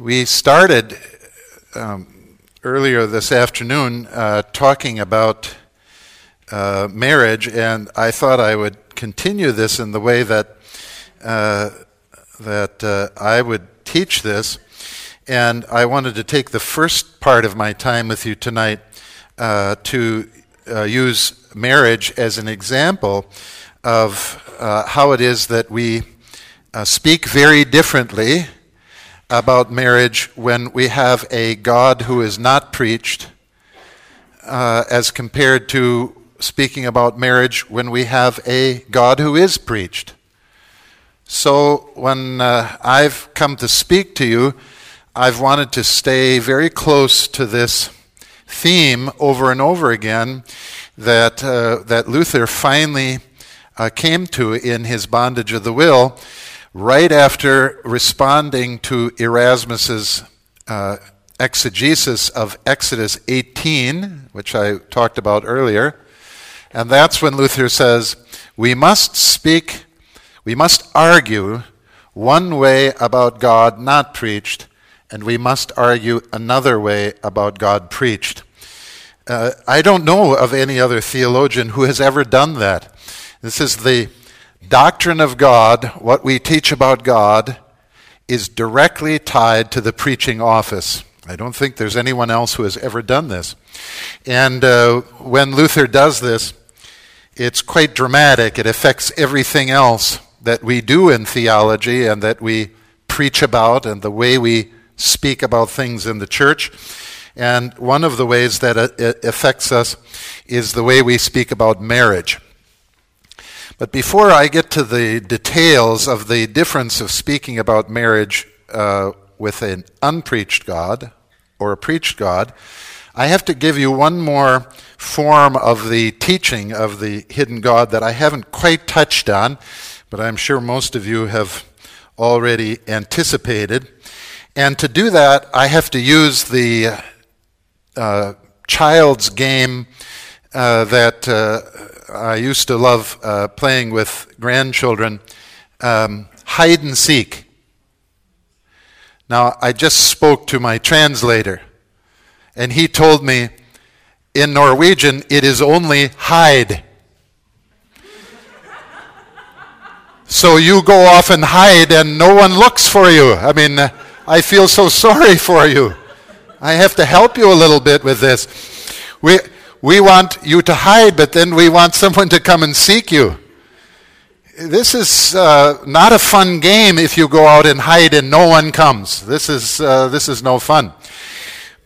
We started um, earlier this afternoon uh, talking about uh, marriage, and I thought I would continue this in the way that uh, that uh, I would teach this. And I wanted to take the first part of my time with you tonight uh, to uh, use marriage as an example of how it is that we speak very differently about marriage when we have a God who is not preached, uh, as compared to speaking about marriage when we have a God who is preached. So, when uh, I've come to speak to you, I've wanted to stay very close to this theme over and over again that, uh, that Luther finally uh, came to in his Bondage of the Will right after responding to Erasmus's uh, exegesis of Exodus 18, which I talked about earlier. And that's when Luther says, we must speak, we must argue one way about God not preached, and we must argue another way about God preached. Uh, I don't know of any other theologian who has ever done that. This is the doctrine of God, what we teach about God, is directly tied to the preaching office. I don't think there's anyone else who has ever done this. And uh, when Luther does this, it's quite dramatic. It affects everything else that we do in theology and that we preach about and the way we speak about things in the church. And one of the ways that it affects us is the way we speak about marriage. But before I get to the details of the difference of speaking about marriage uh, with an unpreached God or a preached God, I have to give you one more form of the teaching of the hidden God that I haven't quite touched on, but I'm sure most of you have already anticipated. And to do that, I have to use the uh, child's game uh, that uh, I used to love uh, playing with grandchildren um, hide and seek. Now, I just spoke to my translator, and he told me in Norwegian it is only hide. so you go off and hide, and no one looks for you. I mean, uh, I feel so sorry for you. I have to help you a little bit with this. We, we want you to hide, but then we want someone to come and seek you. This is uh, not a fun game if you go out and hide and no one comes. This is, uh, this is no fun.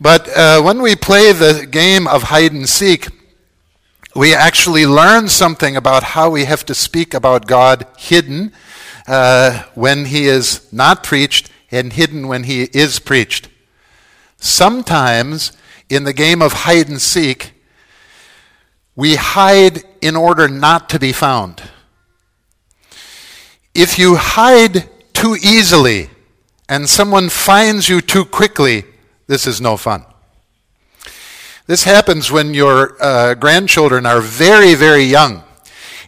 But uh, when we play the game of hide and seek, we actually learn something about how we have to speak about God hidden uh, when He is not preached and hidden when He is preached. Sometimes in the game of hide and seek, we hide in order not to be found. If you hide too easily and someone finds you too quickly, this is no fun. This happens when your uh, grandchildren are very, very young.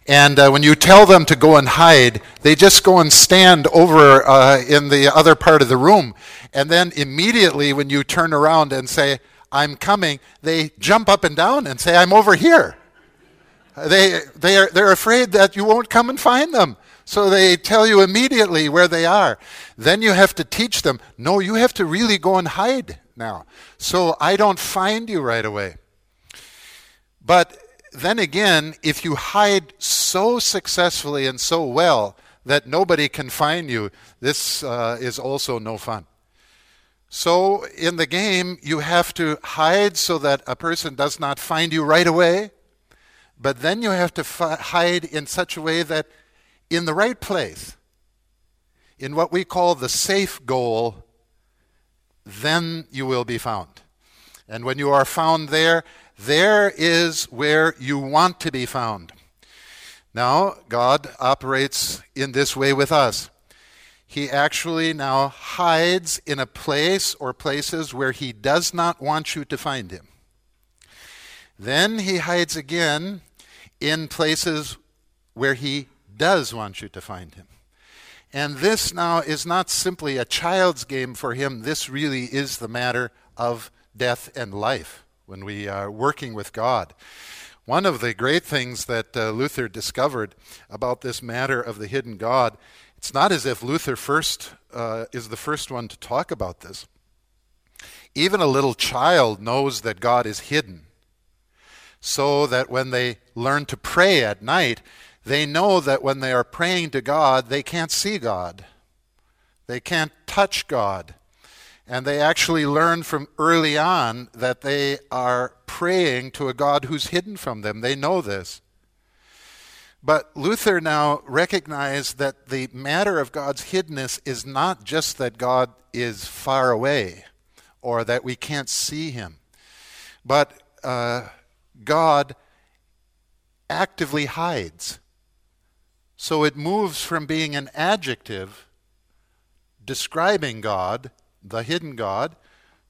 And uh, when you tell them to go and hide, they just go and stand over uh, in the other part of the room. And then immediately, when you turn around and say, I'm coming, they jump up and down and say, I'm over here. They, they are, they're afraid that you won't come and find them. So they tell you immediately where they are. Then you have to teach them, no, you have to really go and hide now. So I don't find you right away. But then again, if you hide so successfully and so well that nobody can find you, this uh, is also no fun. So, in the game, you have to hide so that a person does not find you right away. But then you have to hide in such a way that in the right place, in what we call the safe goal, then you will be found. And when you are found there, there is where you want to be found. Now, God operates in this way with us he actually now hides in a place or places where he does not want you to find him. Then he hides again in places where he does want you to find him. And this now is not simply a child's game for him. This really is the matter of death and life when we are working with God. One of the great things that uh, Luther discovered about this matter of the hidden God, it's not as if Luther first uh, is the first one to talk about this. Even a little child knows that God is hidden, so that when they learn to pray at night, they know that when they are praying to God, they can't see God. They can't touch God. And they actually learn from early on that they are praying to a God who's hidden from them. They know this. But Luther now recognized that the matter of God's hiddenness is not just that God is far away or that we can't see him, but uh, God actively hides. So it moves from being an adjective describing God, the hidden God,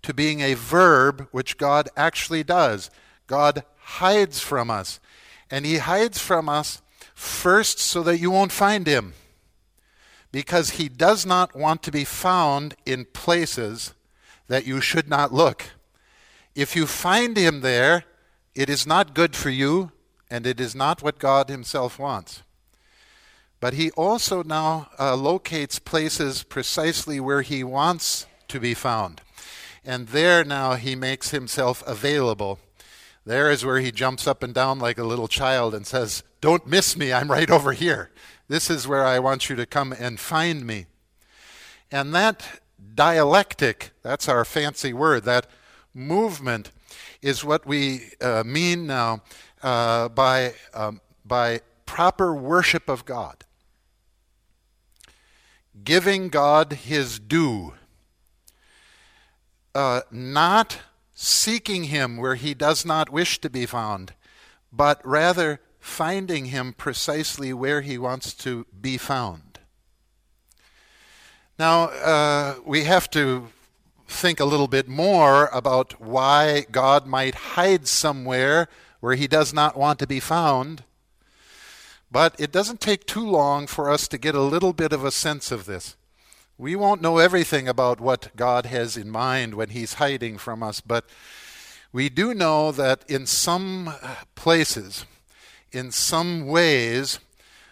to being a verb which God actually does. God hides from us. And He hides from us first so that you won't find Him. Because He does not want to be found in places that you should not look. If you find Him there, it is not good for you, and it is not what God Himself wants. But he also now uh, locates places precisely where he wants to be found. And there now he makes himself available. There is where he jumps up and down like a little child and says, Don't miss me, I'm right over here. This is where I want you to come and find me. And that dialectic, that's our fancy word, that movement is what we uh, mean now uh, by, um, by proper worship of God giving God his due, uh, not seeking him where he does not wish to be found, but rather finding him precisely where he wants to be found. Now, uh, we have to think a little bit more about why God might hide somewhere where he does not want to be found but it doesn't take too long for us to get a little bit of a sense of this. We won't know everything about what God has in mind when He's hiding from us, but we do know that in some places, in some ways,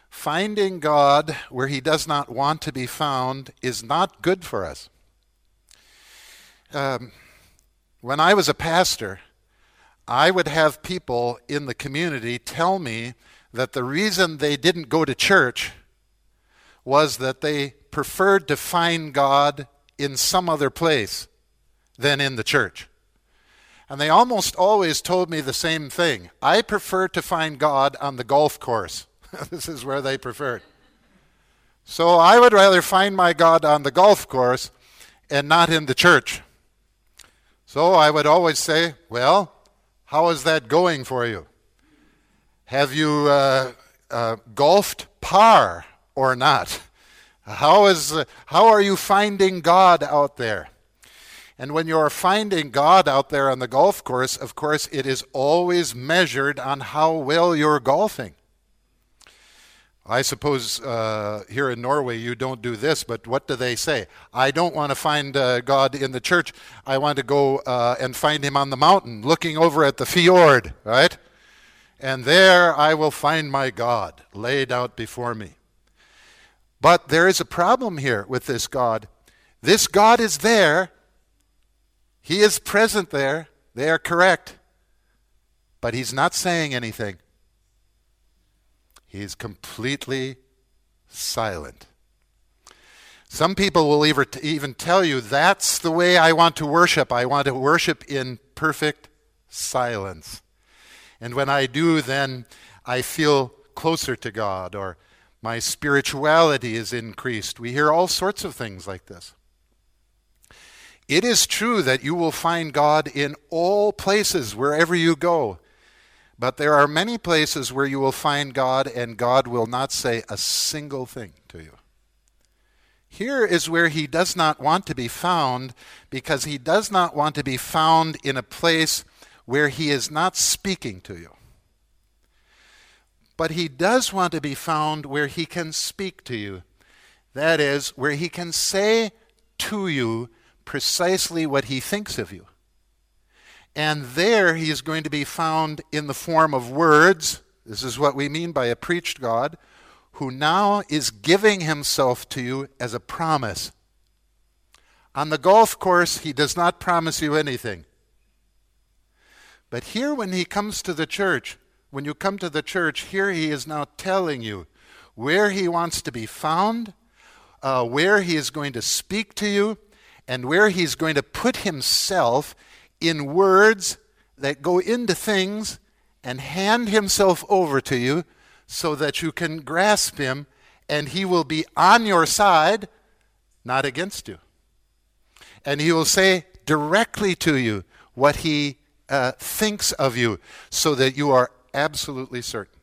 finding God where He does not want to be found is not good for us. Um, when I was a pastor, I would have people in the community tell me that the reason they didn't go to church was that they preferred to find God in some other place than in the church. And they almost always told me the same thing. I prefer to find God on the golf course. this is where they preferred. So I would rather find my God on the golf course and not in the church. So I would always say, Well, how is that going for you? Have you uh, uh, golfed par or not? How, is, how are you finding God out there? And when you're finding God out there on the golf course, of course, it is always measured on how well you're golfing. I suppose uh, here in Norway you don't do this, but what do they say? I don't want to find uh, God in the church. I want to go uh, and find him on the mountain, looking over at the fjord, right? and there I will find my God laid out before me. But there is a problem here with this God. This God is there, He is present there, they are correct, but He's not saying anything. He's completely silent. Some people will even tell you that's the way I want to worship. I want to worship in perfect silence. And when I do, then I feel closer to God or my spirituality is increased. We hear all sorts of things like this. It is true that you will find God in all places, wherever you go. But there are many places where you will find God, and God will not say a single thing to you. Here is where he does not want to be found because he does not want to be found in a place where he is not speaking to you. But he does want to be found where he can speak to you. That is, where he can say to you precisely what he thinks of you. And there he is going to be found in the form of words. This is what we mean by a preached God, who now is giving himself to you as a promise. On the golf course, he does not promise you anything. But here, when he comes to the church, when you come to the church, here he is now telling you where he wants to be found, uh, where he is going to speak to you, and where he's going to put himself in words that go into things and hand himself over to you so that you can grasp him and he will be on your side, not against you. And he will say directly to you what he uh, thinks of you so that you are absolutely certain.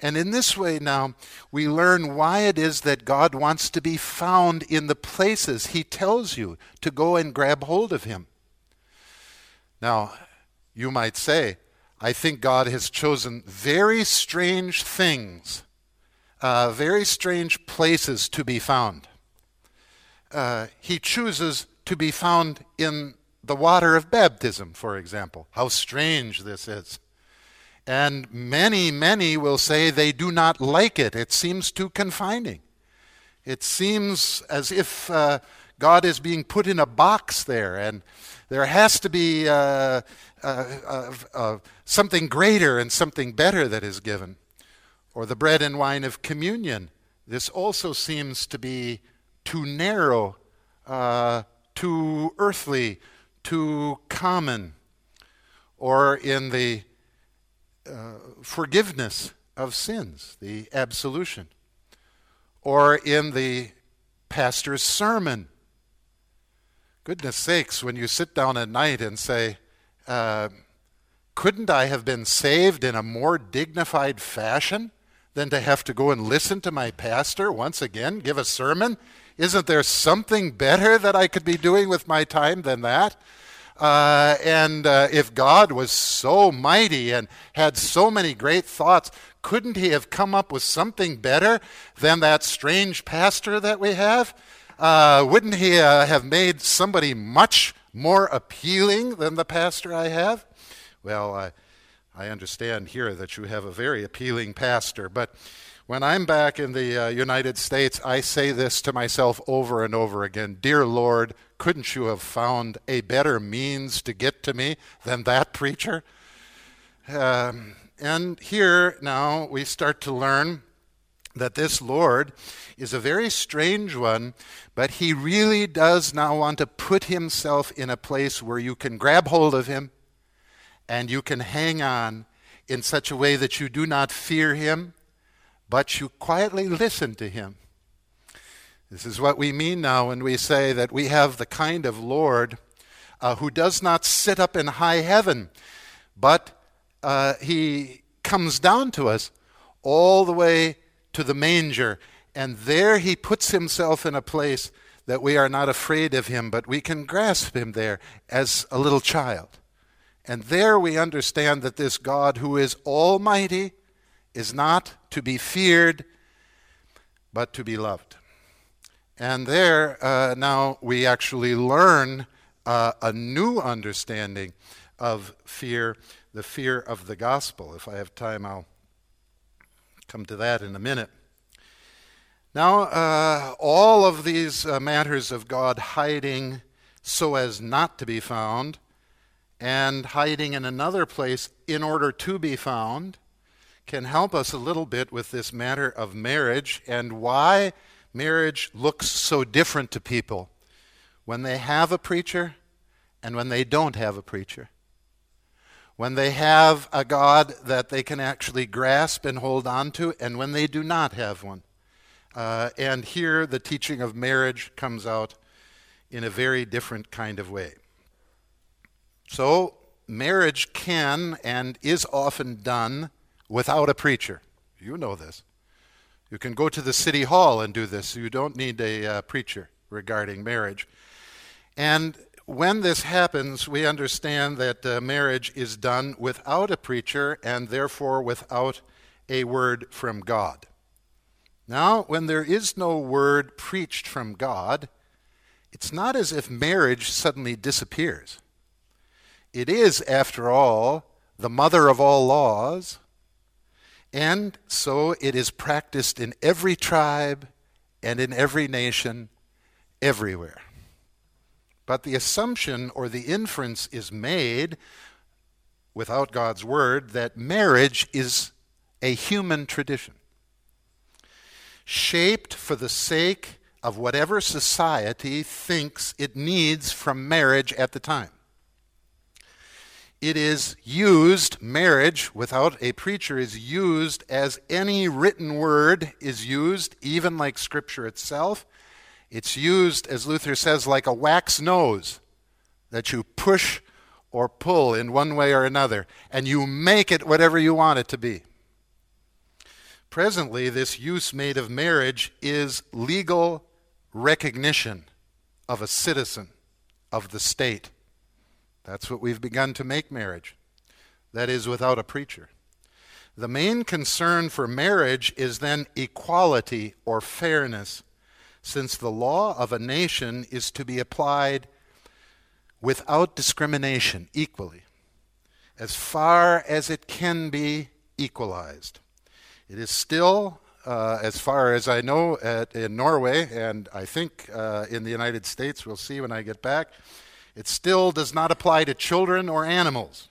And in this way, now, we learn why it is that God wants to be found in the places He tells you to go and grab hold of Him. Now, you might say, I think God has chosen very strange things, uh, very strange places to be found. Uh, he chooses to be found in the water of baptism, for example. How strange this is. And many, many will say they do not like it. It seems too confining. It seems as if uh, God is being put in a box there, and there has to be uh, uh, something greater and something better that is given. Or the bread and wine of communion. This also seems to be too narrow, uh, too earthly, too common. Or in the uh, forgiveness of sins, the absolution, or in the pastor's sermon. Goodness sakes, when you sit down at night and say, uh, couldn't I have been saved in a more dignified fashion than to have to go and listen to my pastor once again give a sermon? Isn't there something better that I could be doing with my time than that? Uh, and uh, if God was so mighty and had so many great thoughts, couldn't he have come up with something better than that strange pastor that we have? Uh, wouldn't he uh, have made somebody much more appealing than the pastor I have? Well, I, I understand here that you have a very appealing pastor, but when I'm back in the uh, United States, I say this to myself over and over again Dear Lord, couldn't you have found a better means to get to me than that preacher? Um, and here now we start to learn that this Lord is a very strange one, but he really does now want to put himself in a place where you can grab hold of him and you can hang on in such a way that you do not fear him but you quietly listen to him. This is what we mean now when we say that we have the kind of Lord uh, who does not sit up in high heaven, but uh, he comes down to us all the way to the manger, and there he puts himself in a place that we are not afraid of him, but we can grasp him there as a little child. And there we understand that this God who is almighty is not to be feared, but to be loved. And there, uh, now we actually learn uh, a new understanding of fear, the fear of the gospel. If I have time, I'll come to that in a minute. Now, uh, all of these uh, matters of God hiding so as not to be found, and hiding in another place in order to be found, can help us a little bit with this matter of marriage and why marriage looks so different to people when they have a preacher and when they don't have a preacher. When they have a God that they can actually grasp and hold on to, and when they do not have one. Uh, and here the teaching of marriage comes out in a very different kind of way. So, marriage can and is often done without a preacher. You know this. You can go to the city hall and do this. You don't need a uh, preacher regarding marriage. And when this happens, we understand that uh, marriage is done without a preacher and therefore without a word from God. Now, when there is no word preached from God, it's not as if marriage suddenly disappears. It is, after all, the mother of all laws, and so it is practiced in every tribe and in every nation, everywhere. But the assumption or the inference is made without God's word that marriage is a human tradition, shaped for the sake of whatever society thinks it needs from marriage at the time. It is used, marriage without a preacher is used as any written word is used, even like Scripture itself. It's used, as Luther says, like a wax nose that you push or pull in one way or another, and you make it whatever you want it to be. Presently, this use made of marriage is legal recognition of a citizen of the state. That's what we've begun to make marriage. That is, without a preacher. The main concern for marriage is then equality or fairness, since the law of a nation is to be applied without discrimination equally, as far as it can be equalized. It is still, uh, as far as I know, at, in Norway, and I think uh, in the United States, we'll see when I get back, it still does not apply to children or animals.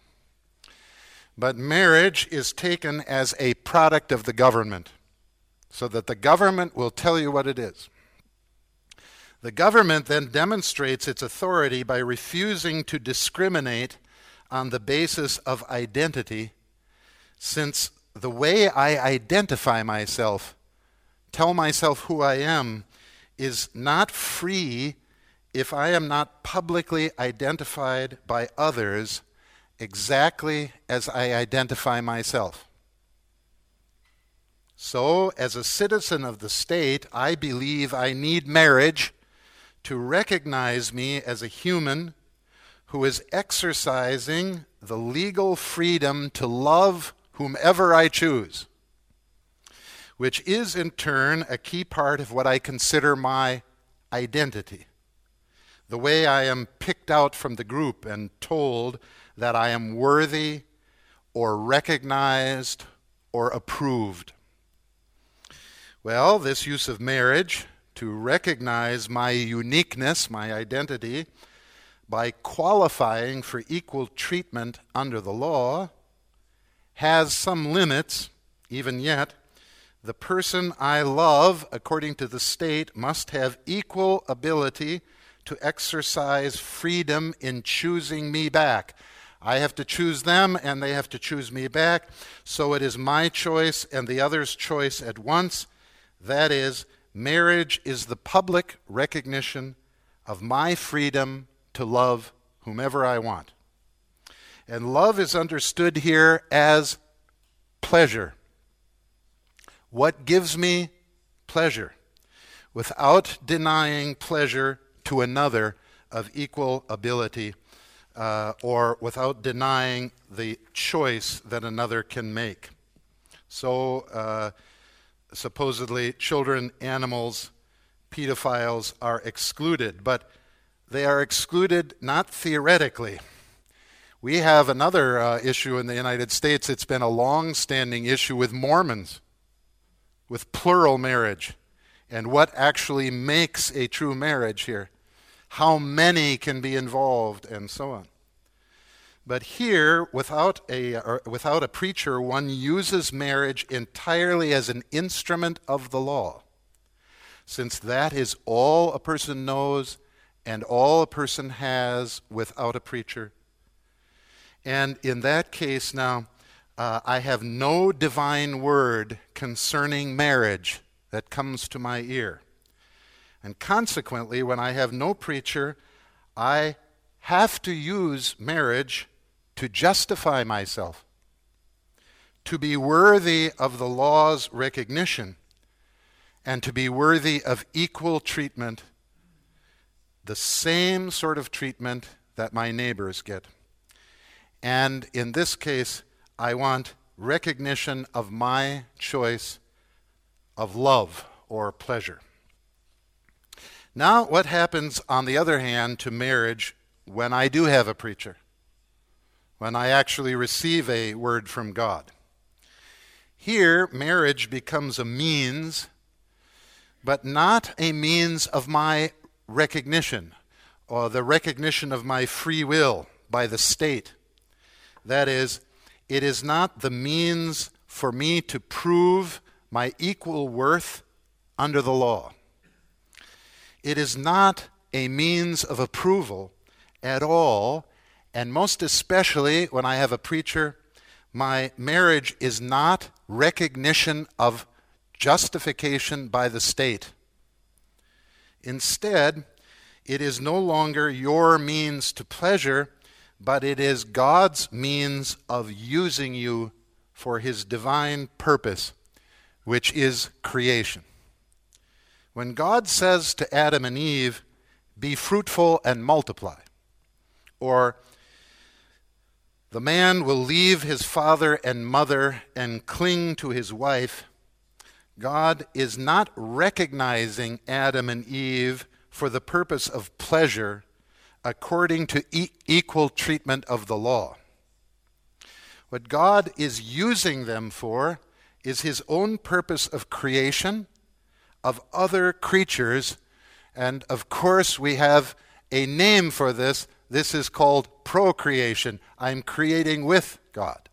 But marriage is taken as a product of the government, so that the government will tell you what it is. The government then demonstrates its authority by refusing to discriminate on the basis of identity, since the way I identify myself, tell myself who I am, is not free if I am not publicly identified by others exactly as I identify myself. So, as a citizen of the state, I believe I need marriage to recognize me as a human who is exercising the legal freedom to love whomever I choose, which is in turn a key part of what I consider my identity the way I am picked out from the group and told that I am worthy or recognized or approved. Well, this use of marriage to recognize my uniqueness, my identity, by qualifying for equal treatment under the law, has some limits, even yet. The person I love, according to the state, must have equal ability to exercise freedom in choosing me back. I have to choose them and they have to choose me back. So it is my choice and the other's choice at once. That is, marriage is the public recognition of my freedom to love whomever I want. And love is understood here as pleasure. What gives me pleasure? Without denying pleasure to another of equal ability uh, or without denying the choice that another can make. So, uh, supposedly, children, animals, pedophiles are excluded, but they are excluded not theoretically. We have another uh, issue in the United States. It's been a long standing issue with Mormons, with plural marriage, and what actually makes a true marriage here how many can be involved, and so on. But here, without a, without a preacher, one uses marriage entirely as an instrument of the law, since that is all a person knows and all a person has without a preacher. And in that case, now, uh, I have no divine word concerning marriage that comes to my ear. And consequently, when I have no preacher, I have to use marriage to justify myself, to be worthy of the law's recognition, and to be worthy of equal treatment, the same sort of treatment that my neighbors get. And in this case, I want recognition of my choice of love or pleasure. Now, what happens, on the other hand, to marriage when I do have a preacher? When I actually receive a word from God? Here, marriage becomes a means, but not a means of my recognition or the recognition of my free will by the state. That is, it is not the means for me to prove my equal worth under the law. It is not a means of approval at all, and most especially when I have a preacher, my marriage is not recognition of justification by the state. Instead, it is no longer your means to pleasure, but it is God's means of using you for his divine purpose, which is creation. When God says to Adam and Eve, Be fruitful and multiply, or the man will leave his father and mother and cling to his wife, God is not recognizing Adam and Eve for the purpose of pleasure according to e- equal treatment of the law. What God is using them for is his own purpose of creation of other creatures. And of course, we have a name for this. This is called procreation. I'm creating with God.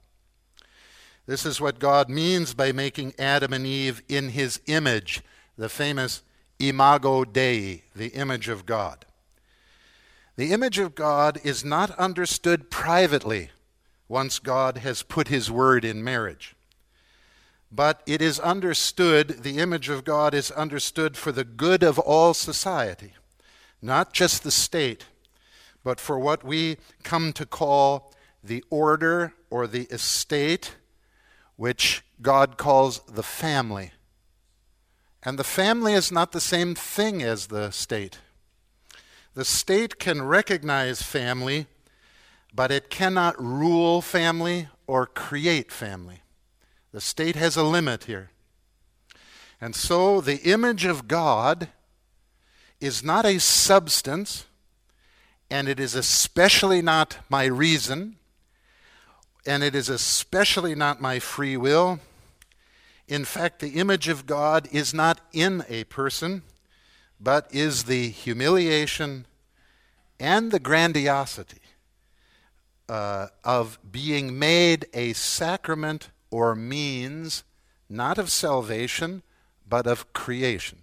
This is what God means by making Adam and Eve in his image, the famous imago Dei, the image of God. The image of God is not understood privately once God has put his word in marriage. But it is understood, the image of God is understood for the good of all society, not just the state, but for what we come to call the order or the estate, which God calls the family. And the family is not the same thing as the state. The state can recognize family, but it cannot rule family or create family. The state has a limit here. And so the image of God is not a substance, and it is especially not my reason, and it is especially not my free will in fact, the image of God is not in a person, but is the humiliation and the grandiosity uh, of being made a sacrament or means not of salvation, but of creation.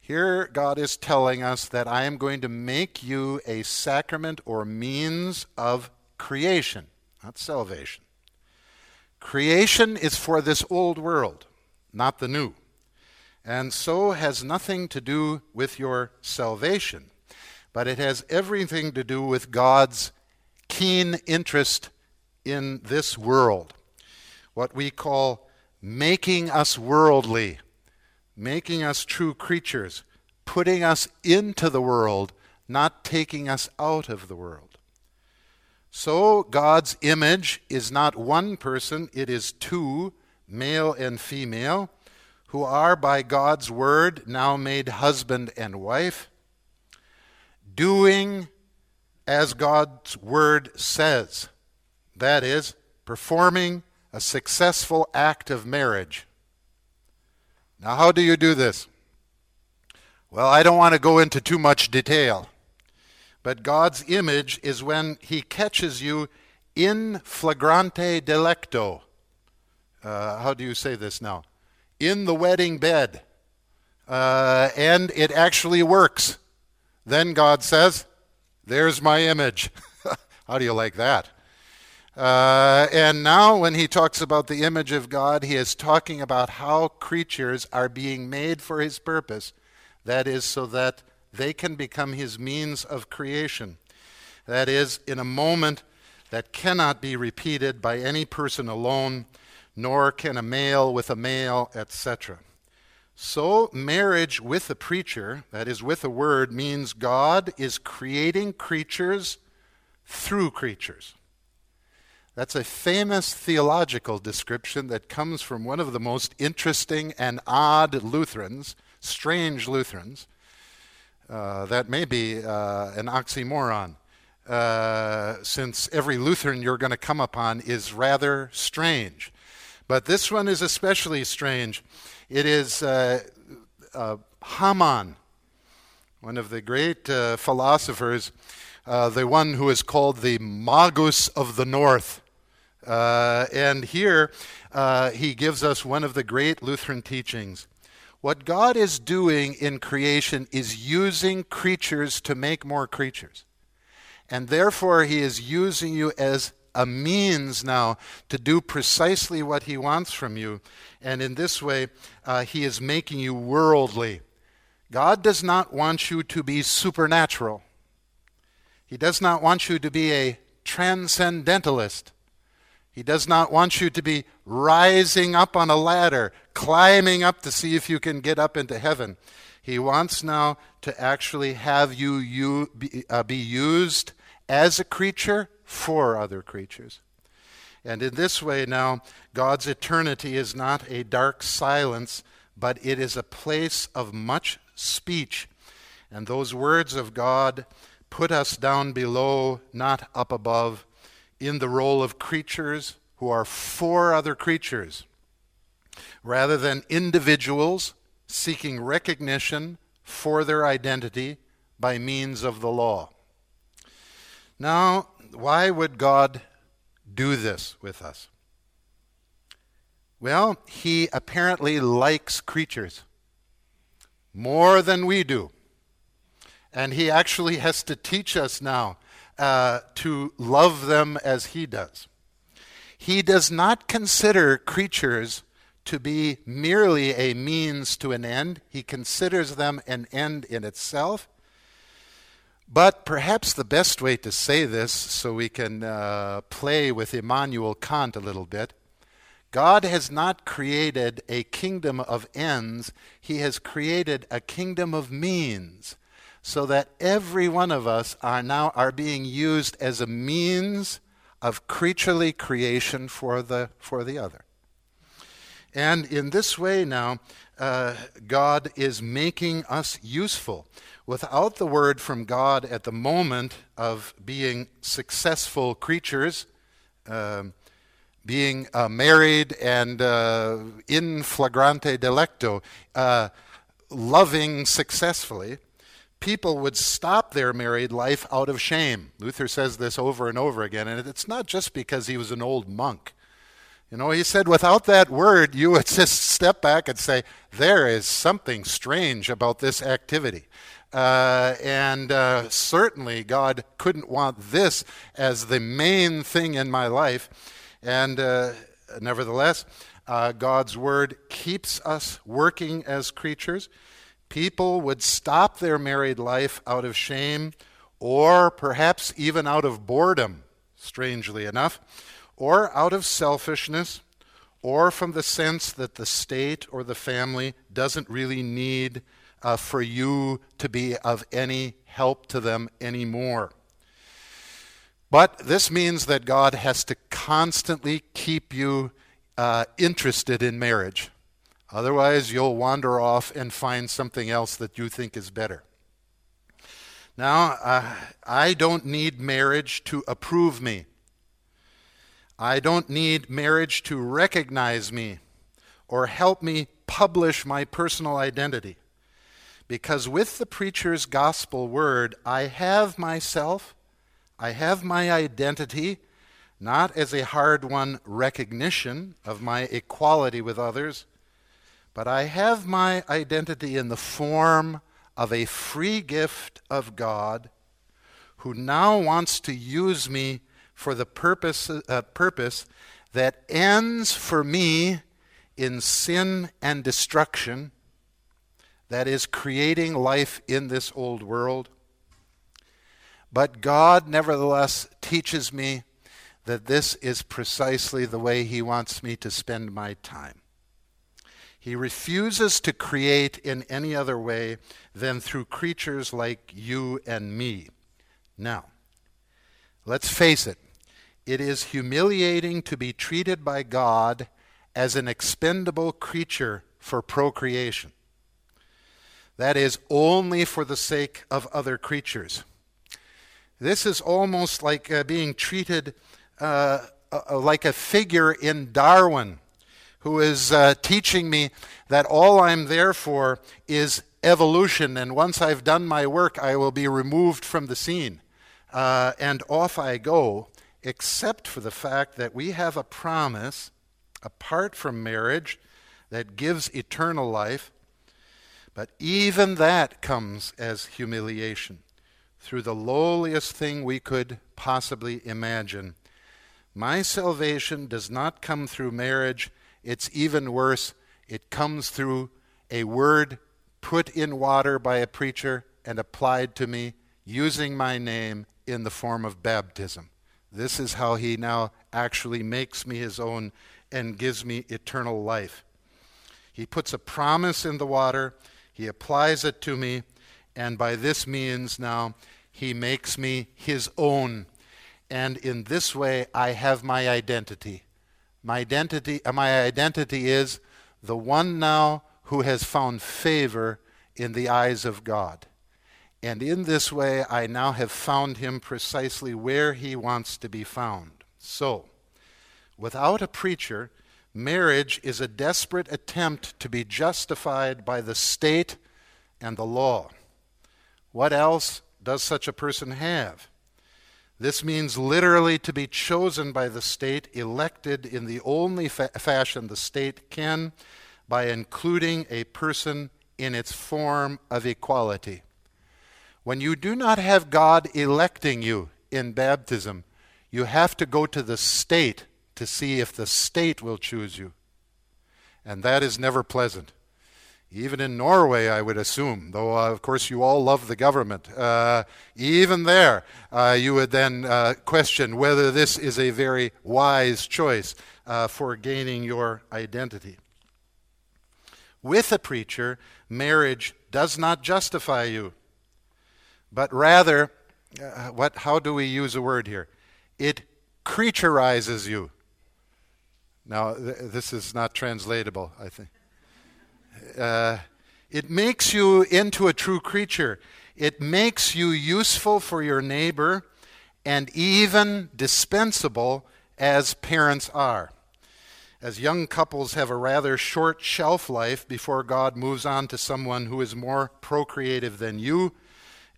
Here, God is telling us that I am going to make you a sacrament or means of creation, not salvation. Creation is for this old world, not the new, and so has nothing to do with your salvation, but it has everything to do with God's keen interest in this world, what we call making us worldly, making us true creatures, putting us into the world, not taking us out of the world. So God's image is not one person, it is two, male and female, who are by God's word now made husband and wife, doing as God's word says. That is, performing a successful act of marriage. Now, how do you do this? Well, I don't want to go into too much detail. But God's image is when He catches you in flagrante delicto. Uh, how do you say this now? In the wedding bed. Uh, and it actually works. Then God says, There's my image. how do you like that? Uh, and now, when he talks about the image of God, he is talking about how creatures are being made for his purpose. That is, so that they can become his means of creation. That is, in a moment that cannot be repeated by any person alone, nor can a male with a male, etc. So, marriage with a preacher, that is, with a word, means God is creating creatures through creatures. That's a famous theological description that comes from one of the most interesting and odd Lutherans, strange Lutherans. Uh, that may be uh, an oxymoron, uh, since every Lutheran you're going to come upon is rather strange. But this one is especially strange. It is uh, uh, Hamann, one of the great uh, the one who is called the Magus of the North. Uh, and here uh, he gives us one of the great Lutheran teachings. What God is doing in creation is using creatures to make more creatures. And therefore, he is using you as a means now to do precisely what he wants from you. And in this way, uh, he is making you worldly. God does not want you to be supernatural. He does not want you to be a transcendentalist. He does not want you to be rising up on a ladder, climbing up to see if you can get up into heaven. He wants now to actually have you, you be, uh, be used as a creature for other creatures. And in this way, now, God's eternity is not a dark silence, but it is a place of much speech. And those words of God put us down below, not up above in the role of creatures who are for other creatures, rather than individuals seeking recognition for their identity by means of the law. Now, why would God do this with us? Well, he apparently likes creatures more than we do. And he actually has to teach us now uh, to love them as he does. He does not consider creatures to be merely a means to an end, he considers them an end in itself. But perhaps the best way to say this, so we can uh, play with Immanuel Kant a little bit, God has not created a kingdom of ends, He has created a kingdom of means so that every one of us are now are being used as a means of creaturely creation for the for the other. And in this way now, uh, God is making us useful. Without the word from God at the moment of being successful creatures, uh, being uh, married and uh, in flagrante delicto, uh, loving successfully, people would stop their married life out of shame. Luther says this over and over again, and it's not just because he was an old monk. You know, he said without that word, you would just step back and say, there is something strange about this activity. Uh, and uh, certainly, God couldn't want this as the main thing in my life. And uh, nevertheless, uh, God's word keeps us working as creatures people would stop their married life out of shame or perhaps even out of boredom, strangely enough, or out of selfishness, or from the sense that the state or the family doesn't really need uh, for you to be of any help to them anymore. But this means that God has to constantly keep you uh, interested in marriage. Otherwise, you'll wander off and find something else that you think is better. Now, uh, I don't need marriage to approve me. I don't need marriage to recognize me or help me publish my personal identity. Because with the preacher's gospel word, I have myself, I have my identity, not as a hard won recognition of my equality with others but I have my identity in the form of a free gift of God who now wants to use me for the purpose, uh, purpose that ends for me in sin and destruction, that is, creating life in this old world. But God, nevertheless, teaches me that this is precisely the way He wants me to spend my time. He refuses to create in any other way than through creatures like you and me. Now, let's face it, it is humiliating to be treated by God as an expendable creature for procreation. That is, only for the sake of other creatures. This is almost like uh, being treated uh, uh, like a figure in Darwin who is uh, teaching me that all I'm there for is evolution, and once I've done my work, I will be removed from the scene. Uh, and off I go, except for the fact that we have a promise apart from marriage that gives eternal life. But even that comes as humiliation through the lowliest thing we could possibly imagine. My salvation does not come through marriage it's even worse. It comes through a word put in water by a preacher and applied to me using my name in the form of baptism. This is how he now actually makes me his own and gives me eternal life. He puts a promise in the water, he applies it to me, and by this means now he makes me his own. And in this way, I have my identity. My identity, uh, my identity is the one now who has found favor in the eyes of God. And in this way, I now have found him precisely where he wants to be found. So, without a preacher, marriage is a desperate attempt to be justified by the state and the law. What else does such a person have? This means literally to be chosen by the state, elected in the only fa- fashion the state can, by including a person in its form of equality. When you do not have God electing you in baptism, you have to go to the state to see if the state will choose you. And that is never pleasant even in Norway, I would assume, though uh, of course you all love the government. Uh, even there, uh, you would then uh, question whether this is a very wise choice uh, for gaining your identity. With a preacher, marriage does not justify you, but rather, uh, what, how do we use a word here? It creaturizes you. Now, th- this is not translatable, I think. Uh, it makes you into a true creature. It makes you useful for your neighbor and even dispensable as parents are. As young couples have a rather short shelf life before God moves on to someone who is more procreative than you,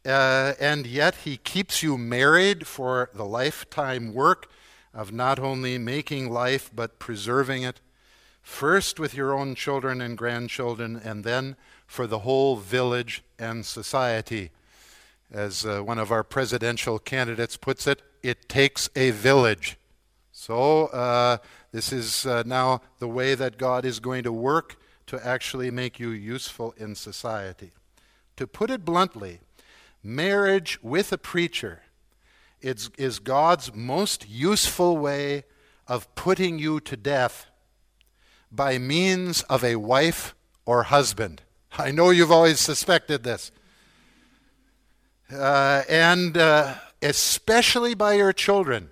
uh, and yet He keeps you married for the lifetime work of not only making life but preserving it first with your own children and grandchildren, and then for the whole village and society. As uh, one of our presidential candidates puts it, it takes a village. So, uh, this is uh, now the way that God is going to work to actually make you useful in society. To put it bluntly, marriage with a preacher is, is God's most useful way of putting you to death by means of a wife or husband. I know you've always suspected this. Uh, and uh, especially by your children.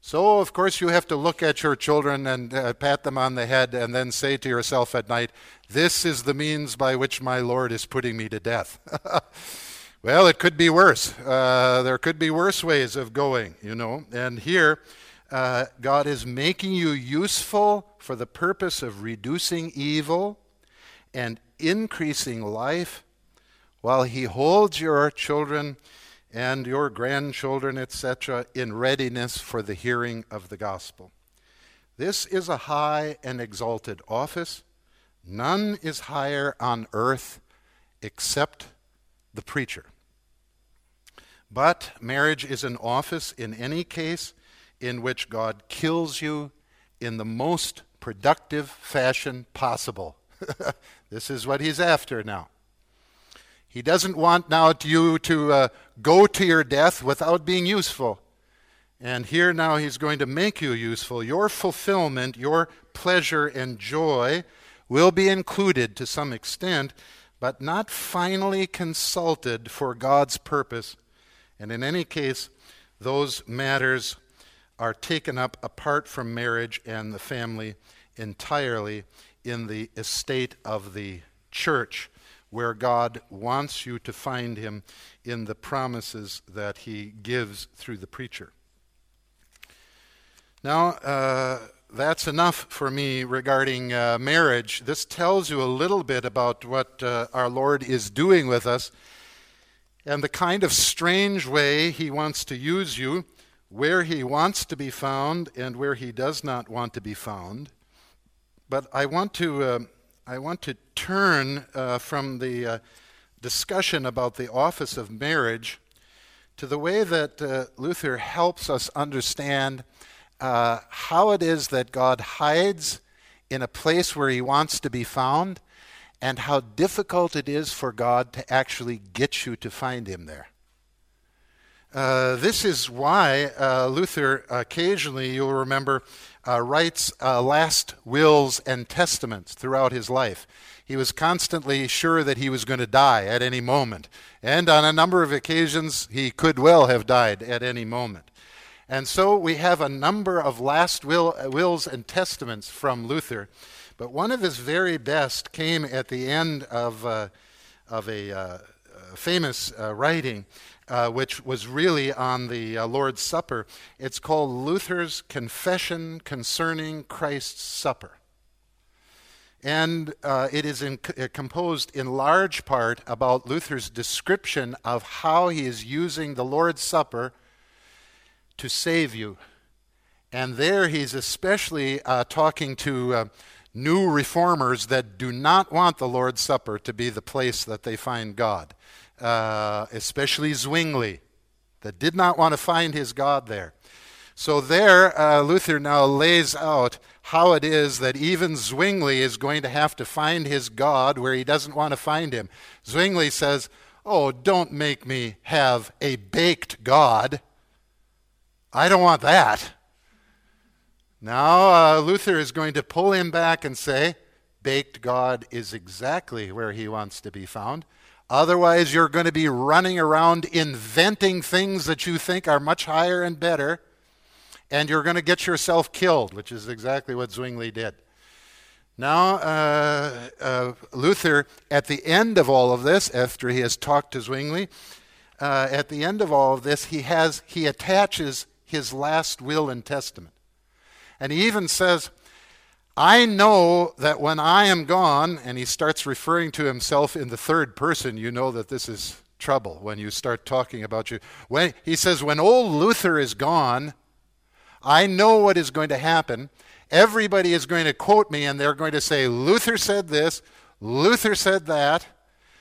So, of course, you have to look at your children and uh, pat them on the head and then say to yourself at night, This is the means by which my Lord is putting me to death. well, it could be worse. Uh, there could be worse ways of going, you know. And here, uh, God is making you useful for the purpose of reducing evil and increasing life, while He holds your children and your grandchildren, etc., in readiness for the hearing of the gospel. This is a high and exalted office. None is higher on earth except the preacher. But marriage is an office in any case in which God kills you in the most productive fashion possible. this is what he's after now. He doesn't want now you to uh, go to your death without being useful. And here now he's going to make you useful. Your fulfillment, your pleasure and joy will be included to some extent, but not finally consulted for God's purpose. And in any case, those matters are taken up apart from marriage and the family entirely in the estate of the church, where God wants you to find Him in the promises that He gives through the preacher. Now, uh, that's enough for me regarding uh, marriage. This tells you a little bit about what uh, our Lord is doing with us and the kind of strange way He wants to use you, where He wants to be found and where He does not want to be found. But I want to, uh, I want to turn uh, from the uh, discussion about the office of marriage to the way that uh, Luther helps us understand uh, how it is that God hides in a place where he wants to be found and how difficult it is for God to actually get you to find him there. Uh, this is why uh, Luther occasionally, you'll remember, uh, writes uh, last wills and testaments throughout his life. He was constantly sure that he was going to die at any moment. And on a number of occasions, he could well have died at any moment. And so we have a number of last will, wills and testaments from Luther. But one of his very best came at the end of, uh, of a uh, famous uh, writing, uh, which was really on the uh, Lord's Supper. It's called Luther's Confession Concerning Christ's Supper. And uh, it is in, composed in large part about Luther's description of how he is using the Lord's Supper to save you. And there he's especially uh, talking to uh, new reformers that do not want the Lord's Supper to be the place that they find God, uh, especially Zwingli, that did not want to find his God there. So there, uh, Luther now lays out how it is that even Zwingli is going to have to find his God where he doesn't want to find him. Zwingli says, Oh, don't make me have a baked God. I don't want that. Now, uh, Luther is going to pull him back and say, baked God is exactly where he wants to be found. Otherwise, you're going to be running around inventing things that you think are much higher and better, and you're going to get yourself killed, which is exactly what Zwingli did. Now, uh, uh, Luther, at the end of all of this, after he has talked to Zwingli, uh, at the end of all of this, he has he attaches his last will and testament. And he even says, I know that when I am gone, and he starts referring to himself in the third person, you know that this is trouble when you start talking about you. When he says, when old Luther is gone, I know what is going to happen. Everybody is going to quote me, and they're going to say, Luther said this, Luther said that.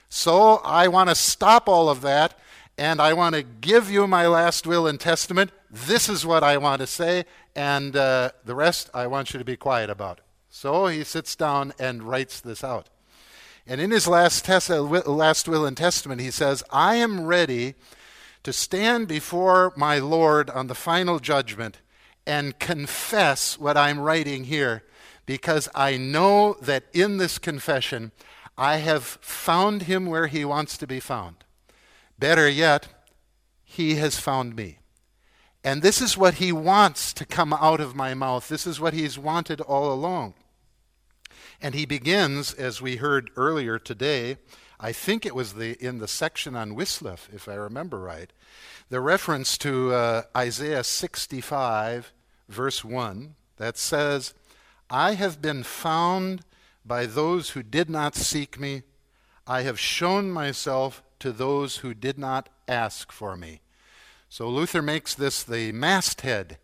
So I want to stop all of that, and I want to give you my last will and testament. This is what I want to say, and uh, the rest I want you to be quiet about. So he sits down and writes this out. And in his last, tes- uh, last will and testament, he says, I am ready to stand before my Lord on the final judgment and confess what I'm writing here because I know that in this confession I have found him where he wants to be found. Better yet, he has found me. And this is what he wants to come out of my mouth. This is what he's wanted all along. And he begins, as we heard earlier today, I think it was the, in the section on Wisløff, if I remember right, the reference to uh, Isaiah 65, verse 1, that says, I have been found by those who did not seek me. I have shown myself to those who did not ask for me. So Luther makes this the masthead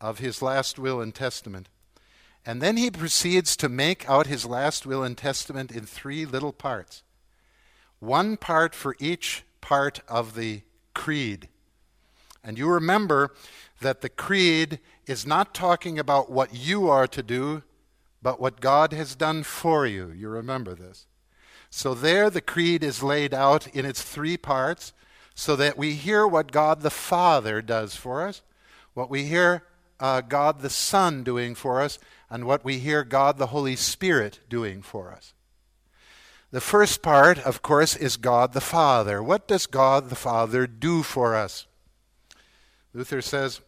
of his last will and testament. And then he proceeds to make out his last will and testament in three little parts one part for each part of the creed. And you remember that the creed is not talking about what you are to do, but what God has done for you. You remember this. So there the creed is laid out in its three parts so that we hear what God the Father does for us, what we hear uh, God the Son doing for us, and what we hear God the Holy Spirit doing for us. The first part, of course, is God the Father. What does God the Father do for us? Luther says,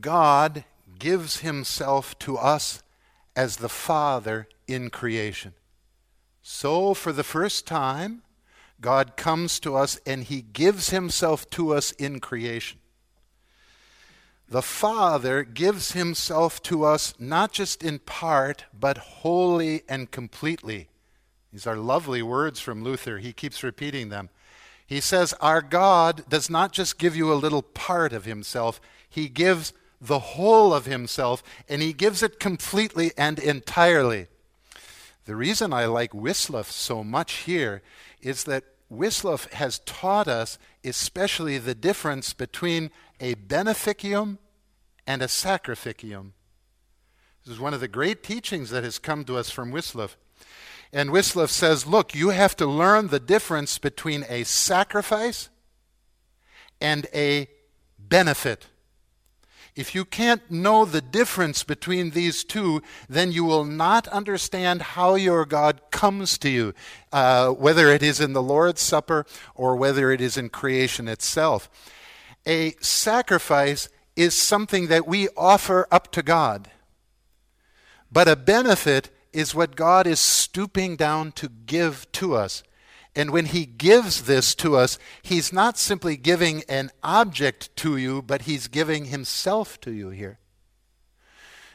God gives himself to us as the Father in creation. So, for the first time, God comes to us and he gives himself to us in creation. The Father gives himself to us not just in part, but wholly and completely. These are lovely words from Luther. He keeps repeating them. He says, Our God does not just give you a little part of himself, he gives the whole of himself, and he gives it completely and entirely. The reason I like Wisløff so much here is that Wisløff has taught us especially the difference between a beneficium and a sacrificium. This is one of the great teachings that has come to us from Wisløff. And Wisløff says, look, you have to learn the difference between a sacrifice and a benefit. If you can't know the difference between these two, then you will not understand how your God comes to you, uh, whether it is in the Lord's Supper or whether it is in creation itself. A sacrifice is something that we offer up to God, but a benefit is what God is stooping down to give to us. And when He gives this to us, He's not simply giving an object to you, but He's giving Himself to you here.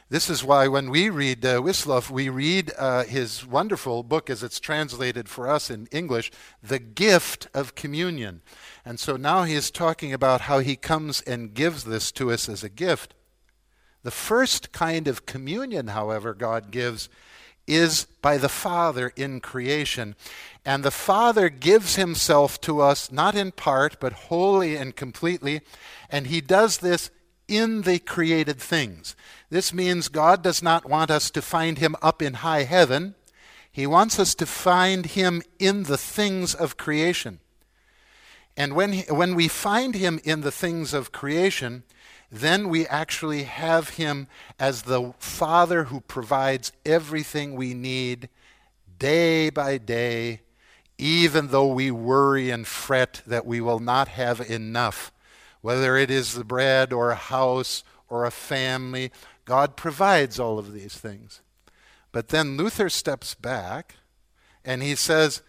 This is why when we read uh, Wisløff, we read uh, his wonderful book as it's translated for us in English, The Gift of Communion. And so now he is talking about how he comes and gives this to us as a gift. The first kind of communion, however, God gives is by the Father in creation. And the Father gives himself to us, not in part, but wholly and completely. And he does this in the created things. This means God does not want us to find him up in high heaven. He wants us to find him in the things of creation. And when, he, when we find him in the things of creation, then we actually have him as the Father who provides everything we need day by day even though we worry and fret that we will not have enough, whether it is the bread or a house or a family, God provides all of these things. But then Luther steps back and he says,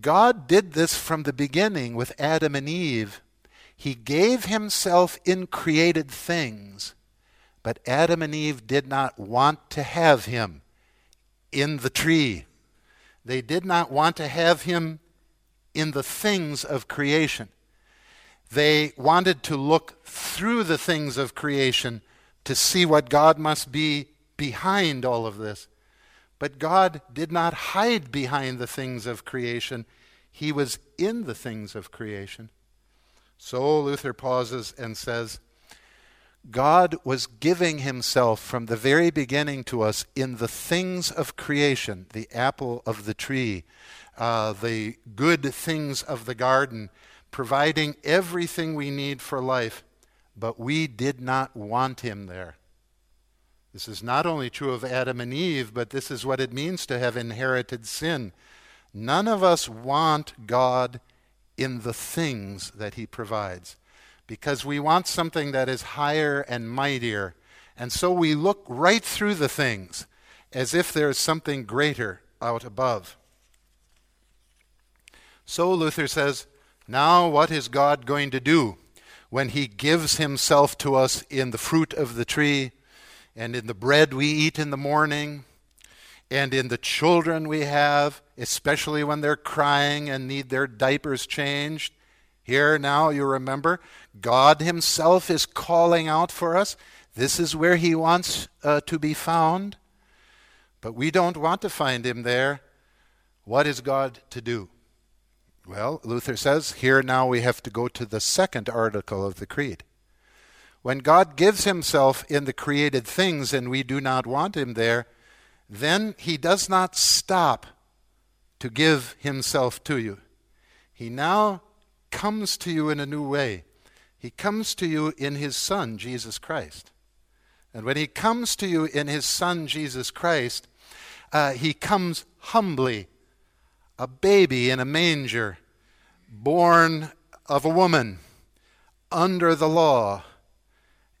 God did this from the beginning with Adam and Eve. He gave himself in created things, but Adam and Eve did not want to have him in the tree. They did not want to have him in the things of creation. They wanted to look through the things of creation to see what God must be behind all of this. But God did not hide behind the things of creation, He was in the things of creation. So Luther pauses and says, God was giving himself from the very beginning to us in the things of creation, the apple of the tree, uh, the good things of the garden, providing everything we need for life, but we did not want him there. This is not only true of Adam and Eve, but this is what it means to have inherited sin. None of us want God in the things that he provides because we want something that is higher and mightier. And so we look right through the things as if there is something greater out above. So Luther says, now what is God going to do when he gives himself to us in the fruit of the tree and in the bread we eat in the morning and in the children we have, especially when they're crying and need their diapers changed? Here now, you remember, God Himself is calling out for us. This is where He wants uh, to be found. But we don't want to find Him there. What is God to do? Well, Luther says here now we have to go to the second article of the Creed. When God gives Himself in the created things and we do not want Him there, then He does not stop to give Himself to you. He now comes to you in a new way. He comes to you in His Son, Jesus Christ. And when He comes to you in His Son, Jesus Christ, uh, He comes humbly, a baby in a manger, born of a woman, under the law.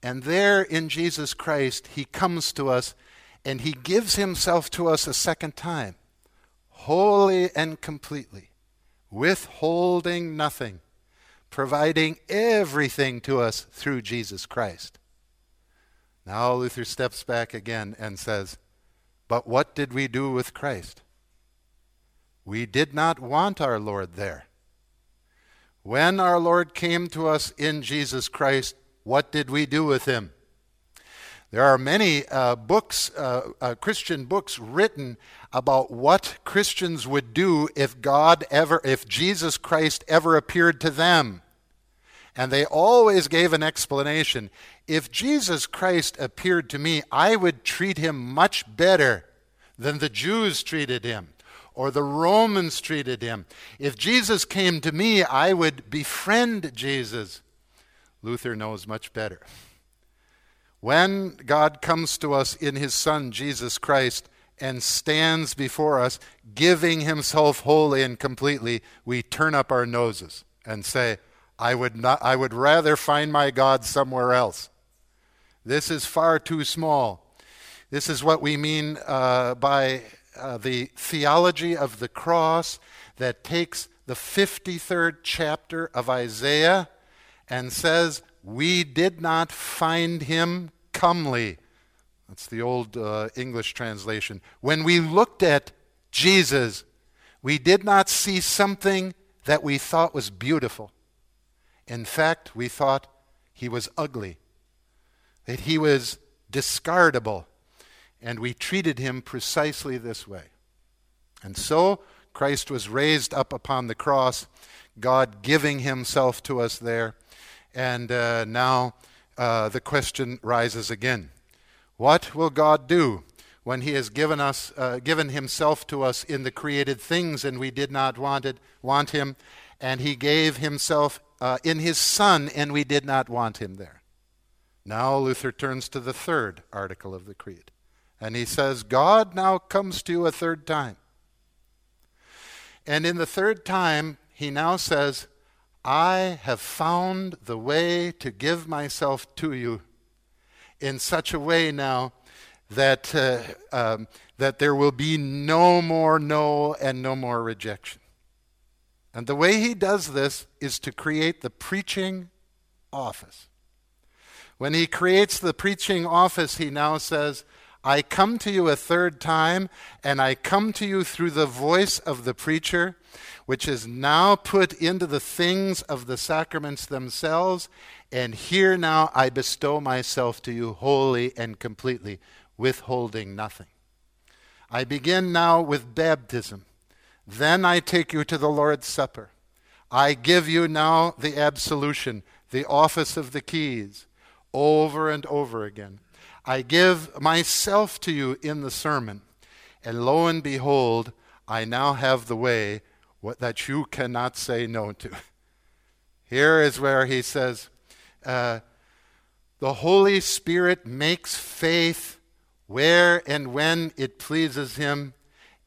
And there in Jesus Christ, he comes to us and he gives himself to us a second time, wholly and completely, withholding nothing, providing everything to us through Jesus Christ. Now Luther steps back again and says, But what did we do with Christ? We did not want our Lord there. When our Lord came to us in Jesus Christ, what did we do with him? There are many uh, books, uh, uh, Christian books, written about what Christians would do if God ever, if Jesus Christ ever appeared to them. And they always gave an explanation. If Jesus Christ appeared to me, I would treat him much better than the Jews treated him or the Romans treated him. If Jesus came to me, I would befriend Jesus. Luther knows much better. When God comes to us in his Son, Jesus Christ, and stands before us, giving himself wholly and completely, we turn up our noses and say, I would, not, I would rather find my God somewhere else. This is far too small. This is what we mean uh, by uh, the theology of the cross that takes the 53rd chapter of Isaiah and says, We did not find him comely. That's the old uh, English translation. When we looked at Jesus, we did not see something that we thought was beautiful. In fact, we thought he was ugly, that he was discardable, and we treated him precisely this way. And so, Christ was raised up upon the cross, God giving himself to us there. And uh, now uh, the question rises again What will God do when he has given, us, uh, given himself to us in the created things and we did not wanted, want him, and he gave himself uh, in his Son and we did not want him there? Now Luther turns to the third article of the Creed. And he says, God now comes to you a third time. And in the third time, he now says, I have found the way to give myself to you in such a way now that, uh, um, that there will be no more no and no more rejection. And the way he does this is to create the preaching office. When he creates the preaching office, he now says, I come to you a third time, and I come to you through the voice of the preacher, which is now put into the things of the sacraments themselves. And here now I bestow myself to you wholly and completely, withholding nothing. I begin now with baptism. Then I take you to the Lord's Supper. I give you now the absolution, the office of the keys, over and over again. I give myself to you in the sermon, and lo and behold, I now have the way that you cannot say no to. Here is where he says, uh, The Holy Spirit makes faith where and when it pleases him,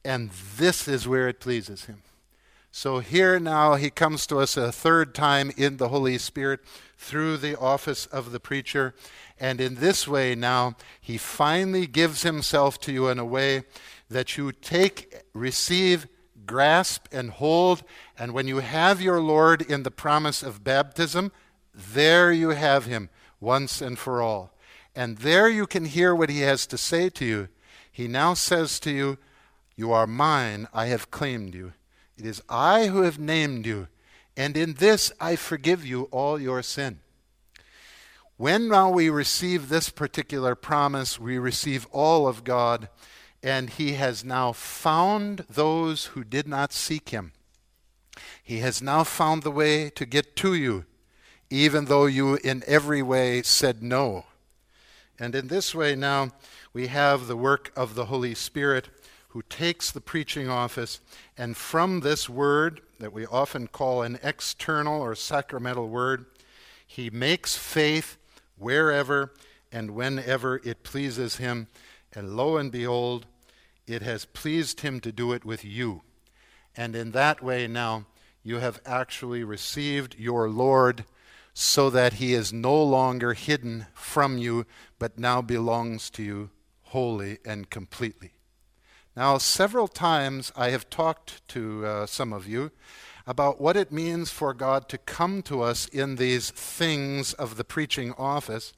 and this is where it pleases him. So here now he comes to us a third time in the Holy Spirit through the office of the preacher. And in this way now, he finally gives himself to you in a way that you take, receive, grasp, and hold. And when you have your Lord in the promise of baptism, there you have him once and for all. And there you can hear what he has to say to you. He now says to you, You are mine, I have claimed you. It is I who have named you, and in this I forgive you all your sin. When now we receive this particular promise, we receive all of God, and He has now found those who did not seek Him. He has now found the way to get to you, even though you in every way said no. And in this way now, we have the work of the Holy Spirit who takes the preaching office, and from this word, that we often call an external or sacramental word, he makes faith wherever and whenever it pleases him. And lo and behold, it has pleased him to do it with you. And in that way now, you have actually received your Lord so that he is no longer hidden from you, but now belongs to you wholly and completely. Now, several times I have talked to uh, some of you about what it means for God to come to us in these things of the preaching office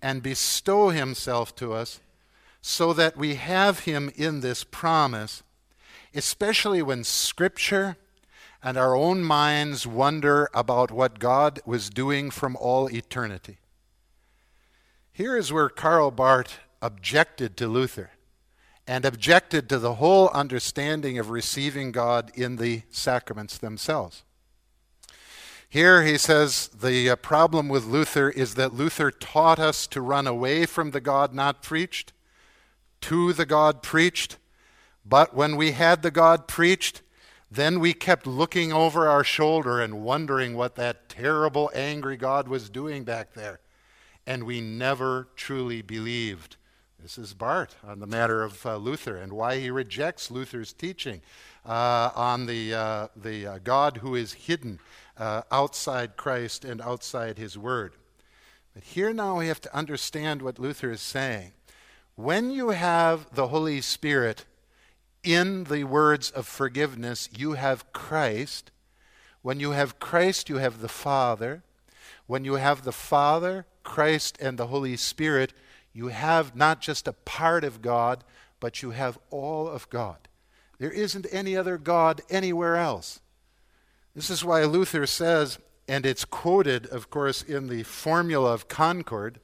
and bestow himself to us so that we have him in this promise, especially when Scripture and our own minds wonder about what God was doing from all eternity. Here is where Karl Barth objected to Luther and objected to the whole understanding of receiving God in the sacraments themselves. Here he says the uh, problem with Luther is that Luther taught us to run away from the God not preached to the God preached, but when we had the God preached, then we kept looking over our shoulder and wondering what that terrible, angry God was doing back there. And we never truly believed. This is Barth on the matter of uh, Luther and why he rejects Luther's teaching uh, on the, uh, the uh, God who is hidden uh, outside Christ and outside his word. But here now we have to understand what Luther is saying. When you have the Holy Spirit, in the words of forgiveness, you have Christ. When you have Christ, you have the Father. When you have the Father, Christ, and the Holy Spirit, you have not just a part of God, but you have all of God. There isn't any other God anywhere else. This is why Luther says, and it's quoted, of course, in the Formula of Concord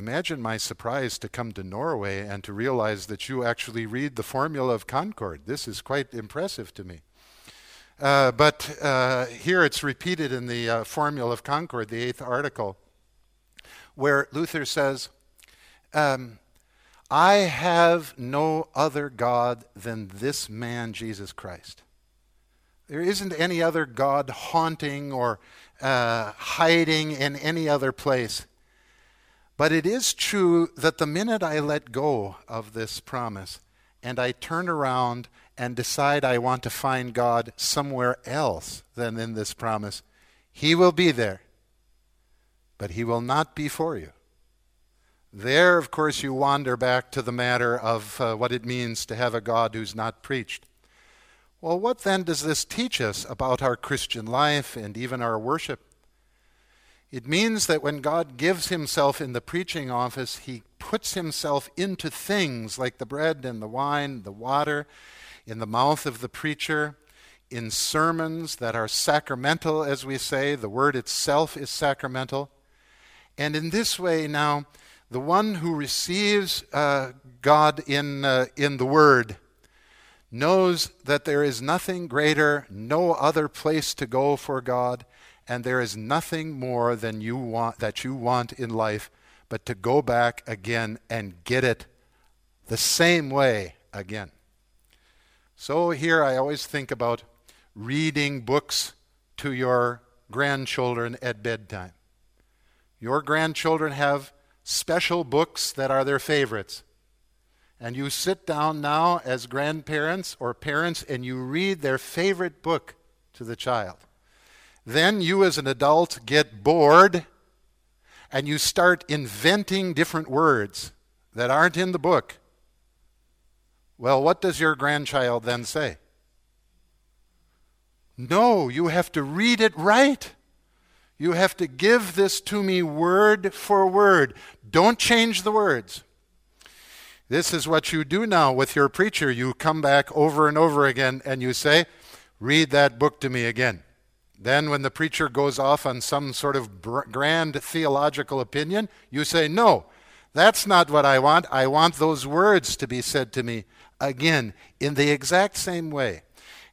Imagine my surprise to come to Norway and to realize that you actually read the Formula of Concord. This is quite impressive to me. Uh, but uh, here it's repeated in the uh, Formula of Concord, the eighth article, where Luther says, um, I have no other God than this man, Jesus Christ. There isn't any other God haunting or uh, hiding in any other place. But it is true that the minute I let go of this promise and I turn around and decide I want to find God somewhere else than in this promise, He will be there. But He will not be for you. There, of course, you wander back to the matter of uh, what it means to have a God who's not preached. Well, what then does this teach us about our Christian life and even our worship? It means that when God gives himself in the preaching office, he puts himself into things like the bread and the wine, the water, in the mouth of the preacher, in sermons that are sacramental, as we say. The word itself is sacramental. And in this way, now, the one who receives uh, God in, uh, in the word knows that there is nothing greater, no other place to go for God and there is nothing more than you want that you want in life but to go back again and get it the same way again. So here I always think about reading books to your grandchildren at bedtime. Your grandchildren have special books that are their favorites. And you sit down now as grandparents or parents and you read their favorite book to the child. Then you, as an adult, get bored and you start inventing different words that aren't in the book. Well, what does your grandchild then say? No, you have to read it right. You have to give this to me word for word. Don't change the words. This is what you do now with your preacher. You come back over and over again and you say, Read that book to me again. Then, when the preacher goes off on some sort of grand theological opinion, you say, No, that's not what I want. I want those words to be said to me again in the exact same way.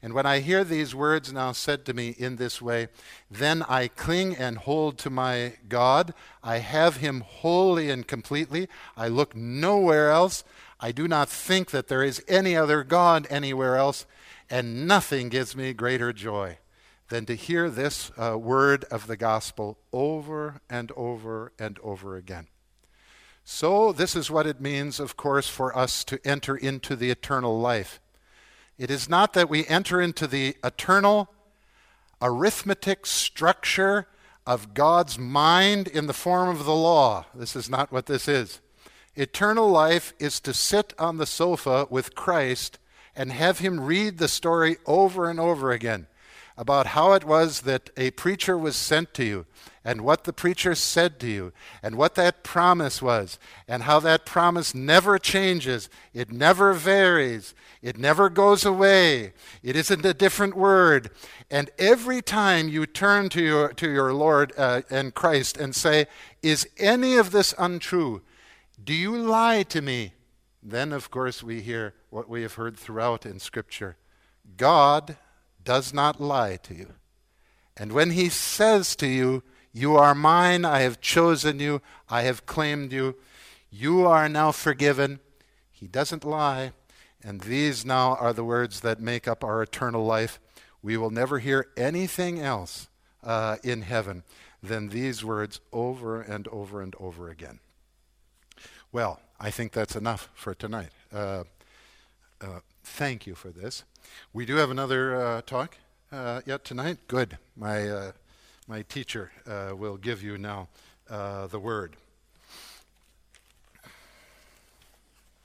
And when I hear these words now said to me in this way, then I cling and hold to my God. I have him wholly and completely. I look nowhere else. I do not think that there is any other God anywhere else, and nothing gives me greater joy than to hear this uh, word of the gospel over and over and over again. So, this is what it means, of course, for us to enter into the eternal life. It is not that we enter into the eternal arithmetic structure of God's mind in the form of the law. This is not what this is. Eternal life is to sit on the sofa with Christ and have him read the story over and over again about how it was that a preacher was sent to you and what the preacher said to you and what that promise was and how that promise never changes. It never varies. It never goes away. It isn't a different word. And every time you turn to your, to your Lord uh, and Christ and say, Is any of this untrue? Do you lie to me? Then, of course, we hear what we have heard throughout in Scripture God does not lie to you. And when he says to you, You are mine, I have chosen you, I have claimed you, you are now forgiven, he doesn't lie. And these now are the words that make up our eternal life. We will never hear anything else uh, in heaven than these words over and over and over again. Well, I think that's enough for tonight. Uh, uh, thank you for this. We do have another uh, talk uh, yet tonight. Good. My, uh, my teacher uh, will give you now uh, the word.